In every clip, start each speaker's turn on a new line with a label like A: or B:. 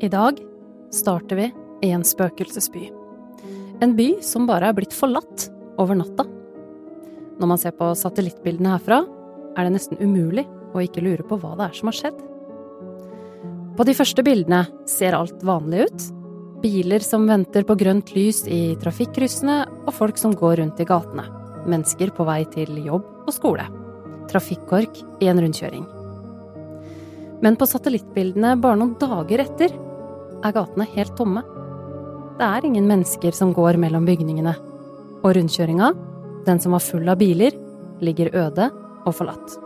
A: I dag starter vi i en spøkelsesby. En by som bare er blitt forlatt over natta. Når man ser på satellittbildene herfra, er det nesten umulig å ikke lure på hva det er som har skjedd. På de første bildene ser alt vanlig ut. Biler som venter på grønt lys i trafikkryssene, og folk som går rundt i gatene. Mennesker på vei til jobb og skole. Trafikkork i en rundkjøring. Men på satellittbildene bare noen dager etter er gatene helt tomme. Det er ingen mennesker som går mellom bygningene. Og rundkjøringa, den som var full av biler, ligger øde og forlatt.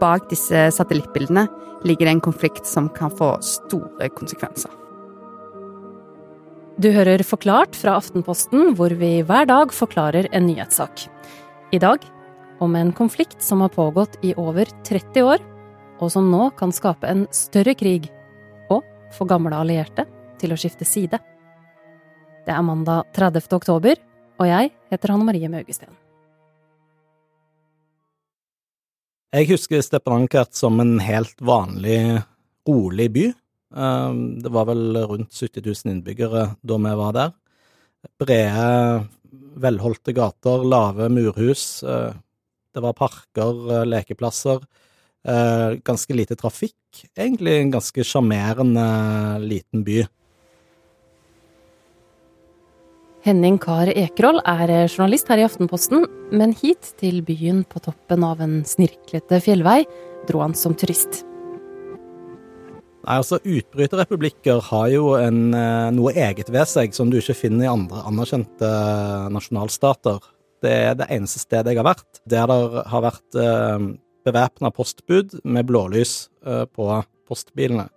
B: Bak disse satellittbildene ligger det en konflikt som kan få store konsekvenser.
A: Du hører Forklart fra Aftenposten, hvor vi hver dag forklarer en nyhetssak. I dag om en konflikt som har pågått i over 30 år, og som nå kan skape en større krig få gamle allierte til å skifte side. Det er mandag 30. oktober, og jeg heter Hanne Marie Maugesten.
C: Jeg husker Stepanakert som en helt vanlig, rolig by. Ehm, det var vel rundt 70 000 innbyggere da vi var der. Brede, velholdte gater, lave murhus. Eh, det var parker, eh, lekeplasser. Eh, ganske lite trafikk. Egentlig en ganske sjarmerende liten by.
A: Henning Kar Ekerhol er journalist her i Aftenposten, men hit til byen på toppen av en snirklete fjellvei dro han som turist.
C: Nei, altså Utbryterrepublikker har jo en, eh, noe eget ved seg som du ikke finner i andre anerkjente nasjonalstater. Det er det eneste stedet jeg har vært der det har vært eh, bevæpna postbud med blålys eh, på postbilene.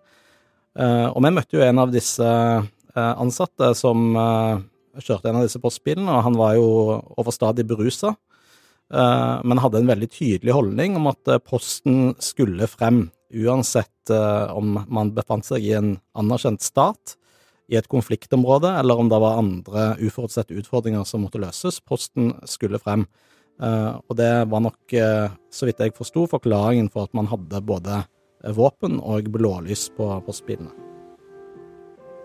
C: Eh, og vi møtte jo en av disse eh, ansatte som kjørte en av disse postbilene, og han var jo overstadig berusa. Men hadde en veldig tydelig holdning om at posten skulle frem, uansett om man befant seg i en anerkjent stat, i et konfliktområde, eller om det var andre uforutsette utfordringer som måtte løses. Posten skulle frem. Uh, og det var nok, uh, så vidt jeg forsto, forklaringen for at man hadde både våpen og blålys på postbilene.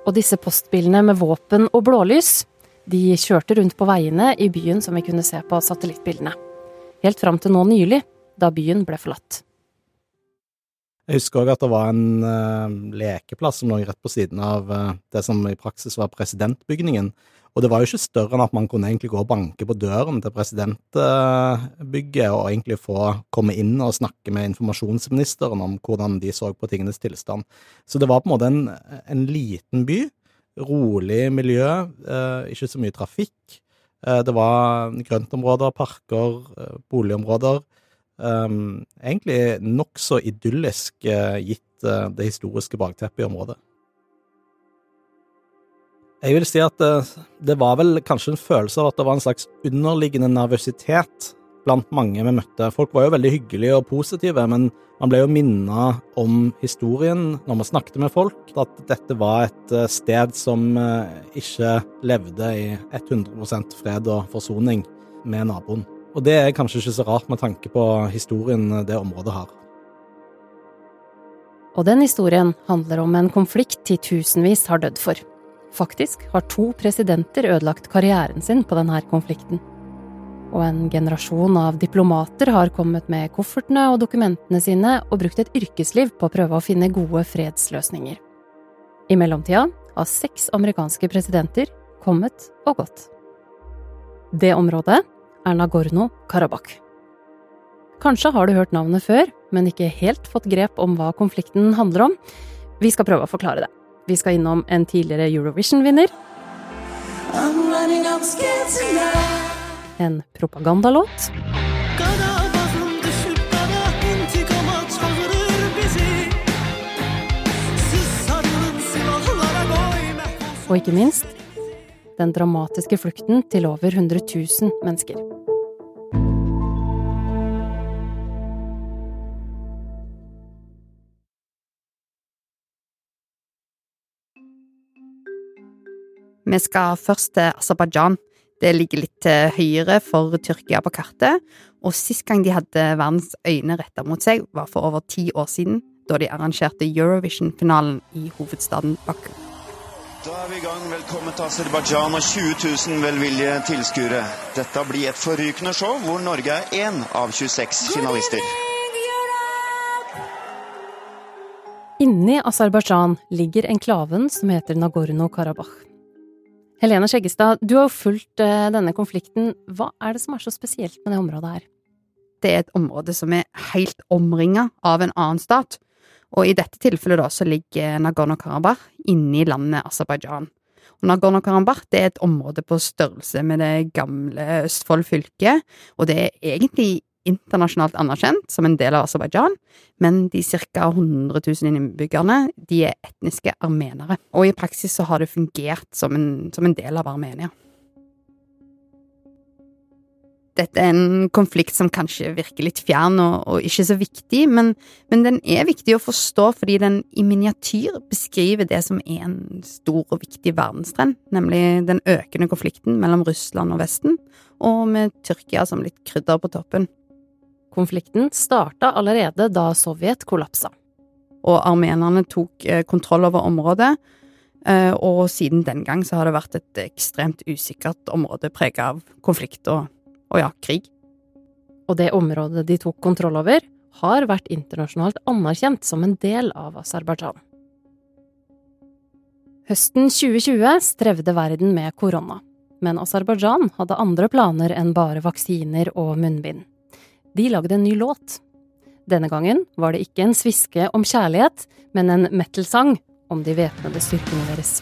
A: Og disse postbilene med våpen og blålys, de kjørte rundt på veiene i byen som vi kunne se på satellittbildene. Helt fram til nå nylig, da byen ble forlatt.
C: Jeg husker òg at det var en uh, lekeplass som lå rett på siden av det som i praksis var presidentbygningen. Og det var jo ikke større enn at man kunne egentlig gå og banke på døren til presidentbygget og egentlig få komme inn og snakke med informasjonsministeren om hvordan de så på tingenes tilstand. Så det var på en måte en, en liten by. Rolig miljø, eh, ikke så mye trafikk. Eh, det var grøntområder, parker, eh, boligområder. Eh, egentlig nokså idyllisk gitt det historiske bakteppet i området. Jeg vil si at det, det, var vel kanskje en følelse av at det var en slags underliggende nervøsitet blant mange vi møtte. Folk var jo veldig hyggelige og positive, men man ble jo minna om historien når man snakket med folk, at dette var et eh, sted som eh, ikke levde i 100% fred og forsoning med naboen. Og det er kanskje ikke så rart med tanke på historien det området har.
A: Og den historien handler om en konflikt titusenvis har dødd for. Faktisk har to presidenter ødelagt karrieren sin på denne konflikten. Og en generasjon av diplomater har kommet med koffertene og dokumentene sine og brukt et yrkesliv på å prøve å finne gode fredsløsninger. I mellomtida har seks amerikanske presidenter kommet og gått. Det området er Nagorno-Karabakh. Kanskje har du hørt navnet før, men ikke helt fått grep om hva konflikten handler om. Vi skal prøve å forklare det. Vi skal innom en tidligere Eurovision-vinner. En propagandalåt. Og ikke minst den dramatiske flukten til over 100 000 mennesker.
B: Vi skal først til Aserbajdsjan. Det ligger litt til høyre for Tyrkia på kartet, og sist gang de hadde verdens øyne retta mot seg, var for over ti år siden, da de arrangerte Eurovision-finalen i hovedstaden Baku.
D: Da er vi i gang. Velkommen til Aserbajdsjan og 20 000 velvillige tilskuere. Dette blir et forrykende show hvor Norge er én av 26 finalister.
A: Inni Aserbajdsjan ligger enklaven som heter Nagorno-Karabakh. Helene Skjeggestad, du har jo fulgt eh, denne konflikten. Hva er det som er så spesielt med det området her?
B: Det er et område som er helt omringa av en annen stat, og i dette tilfellet da så ligger Nagorno-Karabakh inni landet Aserbajdsjan. Nagorno-Karabakh er et område på størrelse med det gamle Østfold fylke, og det er egentlig internasjonalt anerkjent som en del av Aserbajdsjan, men de ca. 100 000 innbyggerne de er etniske armenere, og i praksis så har det fungert som en, som en del av Armenia. Dette er en konflikt som kanskje virker litt fjern og, og ikke så viktig, men, men, den er viktig å forstå fordi den i miniatyr beskriver det som er en stor og viktig verdenstrend, nemlig den økende konflikten mellom Russland og Vesten, og med Tyrkia som litt krydder på toppen.
A: Konflikten starta allerede da Sovjet kollapsa.
B: Og armenerne tok eh, kontroll over området, eh, og siden den gang så har det vært et ekstremt usikkert område prega av konflikt og og ja, krig.
A: Og det området de tok kontroll over, har vært internasjonalt anerkjent som en del av Aserbajdsjan. Høsten 2020 strevde verden med korona, men Aserbajdsjan hadde andre planer enn bare vaksiner og munnbind. De lagde en ny låt. Denne gangen var det ikke en sviske om kjærlighet, men en metal-sang om de væpnede styrkene deres.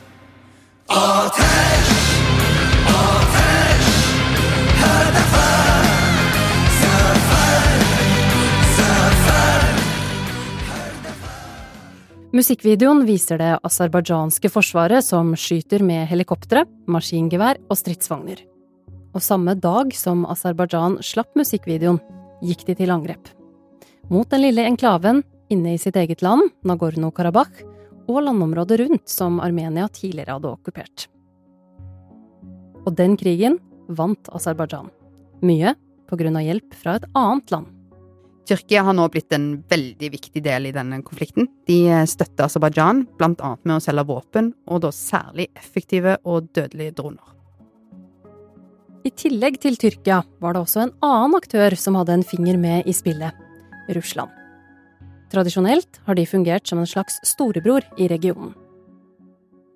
A: Musikkvideoen viser det aserbajdsjanske forsvaret som skyter med helikoptre, maskingevær og stridsvogner. Og samme dag som Aserbajdsjan slapp musikkvideoen, gikk de til angrep. Mot den lille enklaven inne i sitt eget land, Nagorno-Karabakh, og landområdet rundt som Armenia tidligere hadde okkupert. Og den krigen vant Aserbajdsjan. Mye av hjelp fra et annet land.
B: Tyrkia har nå blitt en veldig viktig del i denne konflikten. De støtter Aserbajdsjan bl.a. med å selge våpen, og da særlig effektive og dødelige droner.
A: I tillegg til Tyrkia var det også en annen aktør som hadde en finger med i spillet Russland. Tradisjonelt har de fungert som en slags storebror i regionen.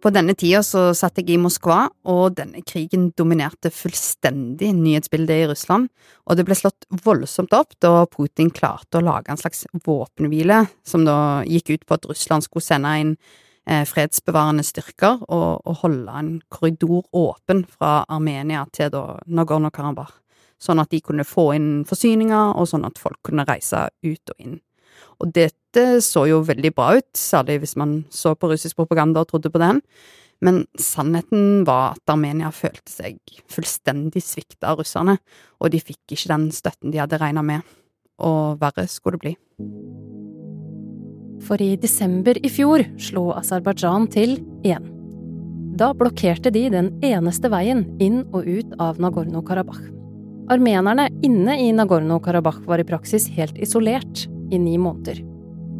B: På denne tida så satt jeg i Moskva, og denne krigen dominerte fullstendig nyhetsbildet i Russland, og det ble slått voldsomt opp da Putin klarte å lage en slags våpenhvile, som da gikk ut på at Russland skulle sende eh, fredsbevarende styrker og, og, holde en korridor åpen fra Armenia til Nagorno-Karabakh, sånn at de kunne få inn forsyninger, og sånn at folk kunne reise ut og inn. Og dette så jo veldig bra ut, særlig hvis man så på russisk propaganda og trodde på den. Men sannheten var at Armenia følte seg fullstendig svikta av russerne, og de fikk ikke den støtten de hadde regna med. Og verre skulle det bli.
A: For i desember i fjor slo Aserbajdsjan til igjen. Da blokkerte de den eneste veien inn og ut av Nagorno-Karabakh. Armenerne inne i Nagorno-Karabakh var i praksis helt isolert i ni måneder.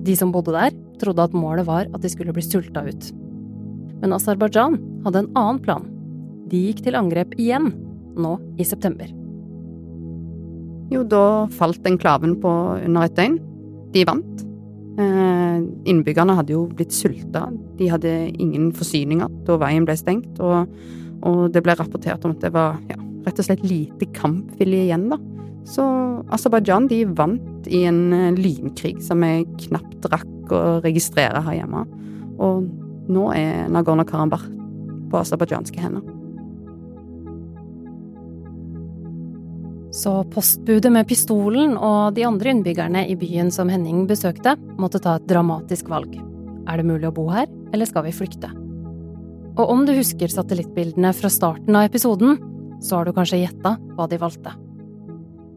A: De som bodde der, trodde at målet var at de skulle bli sulta ut. Men Aserbajdsjan hadde en annen plan. De gikk til angrep igjen, nå i september.
B: Jo, da falt enklaven på under et døgn. De vant. Eh, innbyggerne hadde jo blitt sulta. De hadde ingen forsyninger da veien ble stengt, og, og det ble rapportert om at det var ja, rett og slett lite kampvilje igjen, da. Så Aserbajdsjan de vant i en eh, lynkrig som jeg knapt rakk å registrere her hjemme. Og nå er Nagorno-Karambakh på aserbajdsjanske hender.
A: Så postbudet med pistolen og de andre innbyggerne i byen som Henning besøkte, måtte ta et dramatisk valg. Er det mulig å bo her, eller skal vi flykte? Og om du husker satellittbildene fra starten av episoden, så har du kanskje gjetta hva de valgte.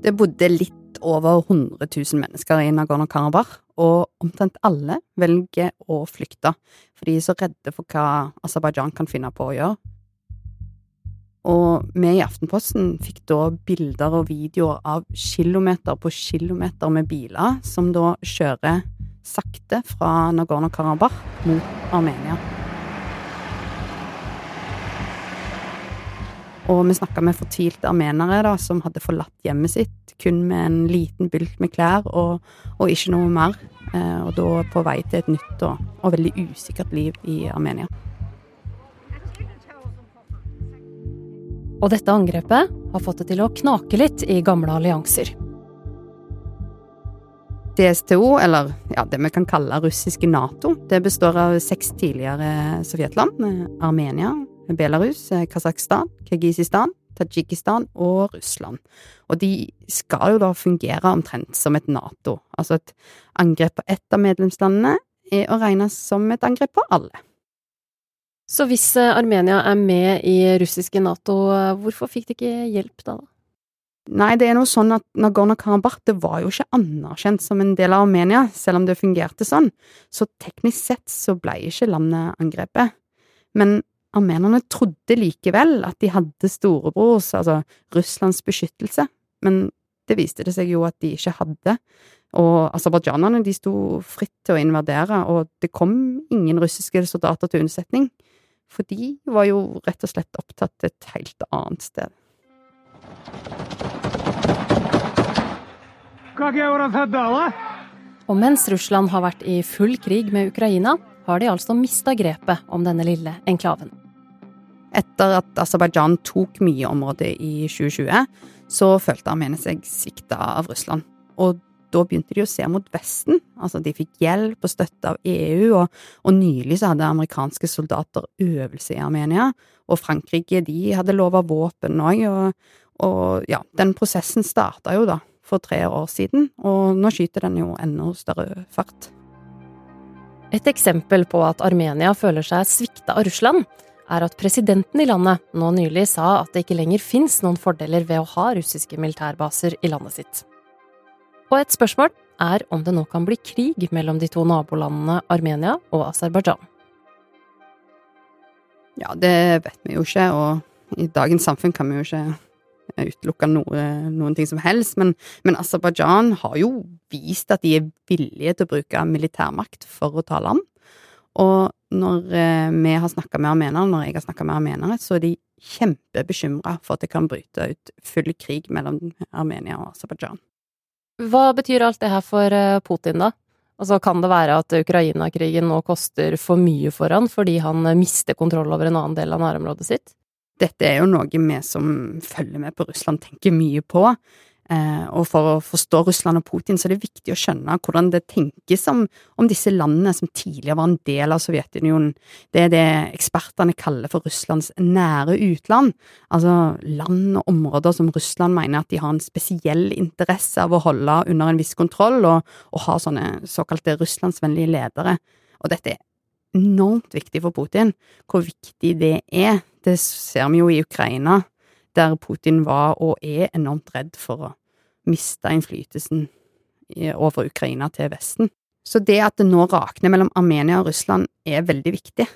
B: Det bodde litt over 100 000 mennesker i Nagorno-Karabakh, og omtrent alle velger å flykte, for de er så redde for hva Aserbajdsjan kan finne på å gjøre. Og vi i Aftenposten fikk da bilder og videoer av kilometer på kilometer med biler som da kjører sakte fra Nagorno-Karabakh mot Armenia. Og vi snakka med fortvilte armenere da, som hadde forlatt hjemmet sitt kun med en liten bylt med klær og, og ikke noe mer, eh, og da på vei til et nytt og, og veldig usikkert liv i Armenia.
A: Og dette angrepet har fått det til å knake litt i gamle allianser.
B: DSTO, eller ja, det vi kan kalle russiske Nato, det består av seks tidligere sovjetland. Armenia, Belarus, Kasakhstan, Kirgisistan, Tadsjikistan og Russland. Og de skal jo da fungere omtrent som et Nato. Altså et angrep på ett av medlemslandene er å regne som et angrep på alle.
A: Så hvis eh, Armenia er med i russiske Nato, eh, hvorfor fikk de ikke hjelp da?
B: Nei, det er noe sånn at Nagorno-Karabakh det var jo ikke anerkjent som en del av Armenia, selv om det fungerte sånn, så teknisk sett så ble ikke landet angrepet. Men armenerne trodde likevel at de hadde storebrors, altså Russlands beskyttelse, men det viste det seg jo at de ikke hadde, og aserbajdsjanerne de sto fritt til å invadere, og det kom ingen russiske soldater til unnsetning for de var jo rett og slett opptatt et helt annet sted.
A: Og mens Russland har vært i full krig med Ukraina, har de altså mista grepet om denne lille enklaven.
B: Etter at Aserbajdsjan tok mye område i 2020, så følte armene seg svikta av Russland. Og da begynte de å se mot Vesten. Altså, de fikk hjelp og støtte av EU, og, og nylig så hadde amerikanske soldater øvelse i Armenia. Og Frankrike, de hadde lova våpen òg, og, og, ja, den prosessen starta jo da for tre år siden, og nå skyter den jo enda større fart.
A: Et eksempel på at Armenia føler seg svikta av Russland, er at presidenten i landet nå nylig sa at det ikke lenger fins noen fordeler ved å ha russiske militærbaser i landet sitt. Og et spørsmål er om det nå kan bli krig mellom de to nabolandene Armenia og Aserbajdsjan.
B: Ja, det vet vi jo ikke, og i dagens samfunn kan vi jo ikke utelukke noe, noen ting som helst, men, men Aserbajdsjan har jo vist at de er villige til å bruke militærmakt for å ta land. Og når eh, vi har snakka med armenere, når jeg har snakka med armenere, så er de kjempebekymra for at det kan bryte ut full krig mellom Armenia og Aserbajdsjan.
A: Hva betyr alt det her for eh, Putin, da? Altså, kan det være at Ukraina-krigen nå koster for mye for han fordi han eh, mister kontroll over en annen del av nærområdet sitt?
B: Dette er jo noe vi som følger med på Russland, tenker mye på. Eh, og for å forstå Russland og Putin, så er det viktig å skjønne hvordan det tenkes om, om disse landene som tidligere var en del av Sovjetunionen. Det er det ekspertene kaller for Russlands nære utland. Altså land og områder som Russland mener at de har en spesiell interesse av å holde under en viss kontroll, og, og ha sånne såkalte russlandsvennlige ledere. Og dette er enormt viktig for Putin. Hvor viktig det er, det ser vi jo i Ukraina der Putin var og er enormt redd for å miste innflytelsen over Ukraina til Vesten. Så det at det nå rakner mellom Armenia og Russland, er veldig viktig.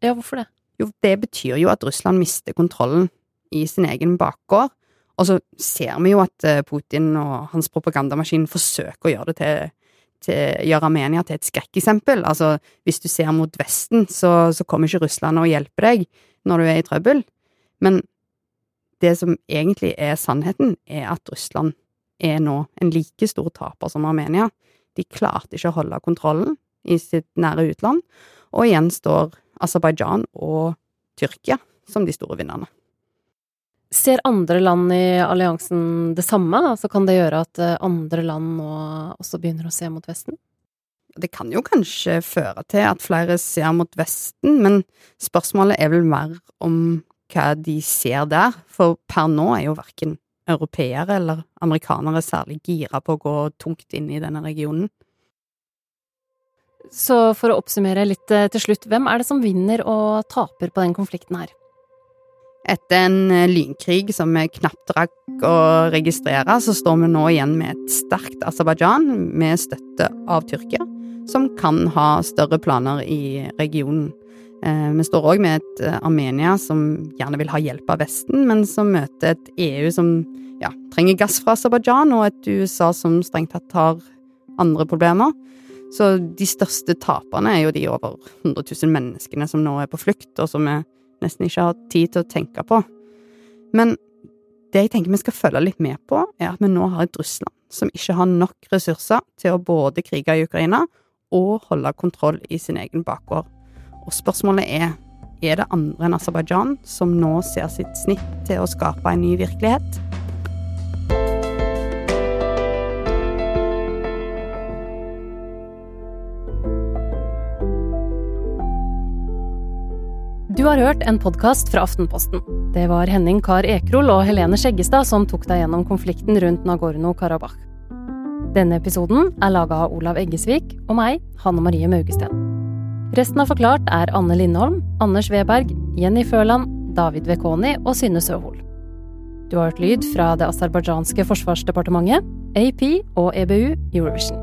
A: Ja, hvorfor det?
B: Jo, det betyr jo at Russland mister kontrollen i sin egen bakgård. Og så ser vi jo at eh, Putin og hans propagandamaskin forsøker å gjøre det til, til gjøre Armenia til et skrekkeksempel. Altså, hvis du ser mot Vesten, så, så kommer ikke Russland og hjelper deg når du er i trøbbel. Men det som egentlig er sannheten, er at Russland er nå en like stor taper som Armenia. De klarte ikke å holde kontrollen i sitt nære utland, og igjen står Aserbajdsjan og Tyrkia som de store vinnerne.
A: Ser andre land i alliansen det samme? Altså kan det gjøre at eh, andre land nå også begynner å se mot Vesten?
B: Det kan jo kanskje føre til at flere ser mot Vesten, men spørsmålet er vel mer om hva de ser der, for per nå er jo verken europeere eller amerikanere særlig gira på å gå tungt inn i denne regionen.
A: Så for å oppsummere litt eh, til slutt, hvem er det som vinner og taper på den konflikten her?
B: Etter en eh, lynkrig som vi knapt rakk å registrere, så står vi nå igjen med et sterkt Aserbajdsjan med støtte av Tyrkia, som kan ha større planer i regionen. Eh, vi står òg med et eh, Armenia som gjerne vil ha hjelp av Vesten, men som møter et EU som ja, trenger gass fra Aserbajdsjan, og et USA som strengt tatt har andre problemer. Så de største taperne er jo de over 100 000 menneskene som nå er på flukt, og som vi nesten ikke har tid til å tenke på. Men det jeg tenker vi skal følge litt med på, er at vi nå har et Russland som ikke har nok ressurser til å både krige i Ukraina og holde kontroll i sin egen bakgård. Og spørsmålet er er det andre enn Aserbajdsjan som nå ser sitt snitt til å skape en ny virkelighet?
A: Du har hørt en podkast fra Aftenposten. Det var Henning Kar Ekrol og Helene Skjeggestad som tok deg gjennom konflikten rundt Nagorno-Karabakh. Denne episoden er laga av Olav Eggesvik og meg, Hanne Marie Maugesten. Resten av Forklart er Anne Lindholm, Anders Weberg, Jenny Føland, David Vekoni og Synne Søhol. Du har hørt lyd fra det aserbajdsjanske forsvarsdepartementet, AP og EBU Eurovision.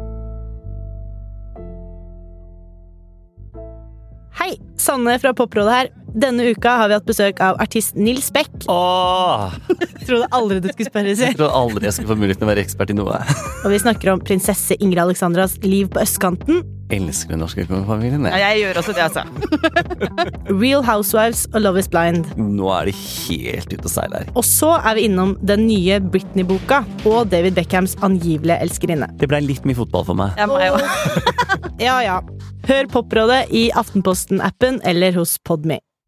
E: Hei, Sanne fra Poprådet her. Denne uka har vi hatt besøk av artist Nils Beck.
F: Åh,
E: Trodde aldri du skulle spørre,
F: jeg tror aldri jeg skulle få muligheten å være ekspert i noe.
E: Og vi snakker om prinsesse Ingrid Alexandras liv på østkanten,
F: Elsker den norske kongefamilien. jeg.
E: jeg gjør også det, altså. Real Housewives og Love is Blind.
F: Nå er de helt ute å seile her.
E: Og så er vi innom den nye Britney-boka og David Beckhams angivelige elskerinne.
F: Det blei litt mye fotball for meg.
E: Ja, meg òg. ja ja. Hør Poprådet i Aftenposten-appen eller hos Podme.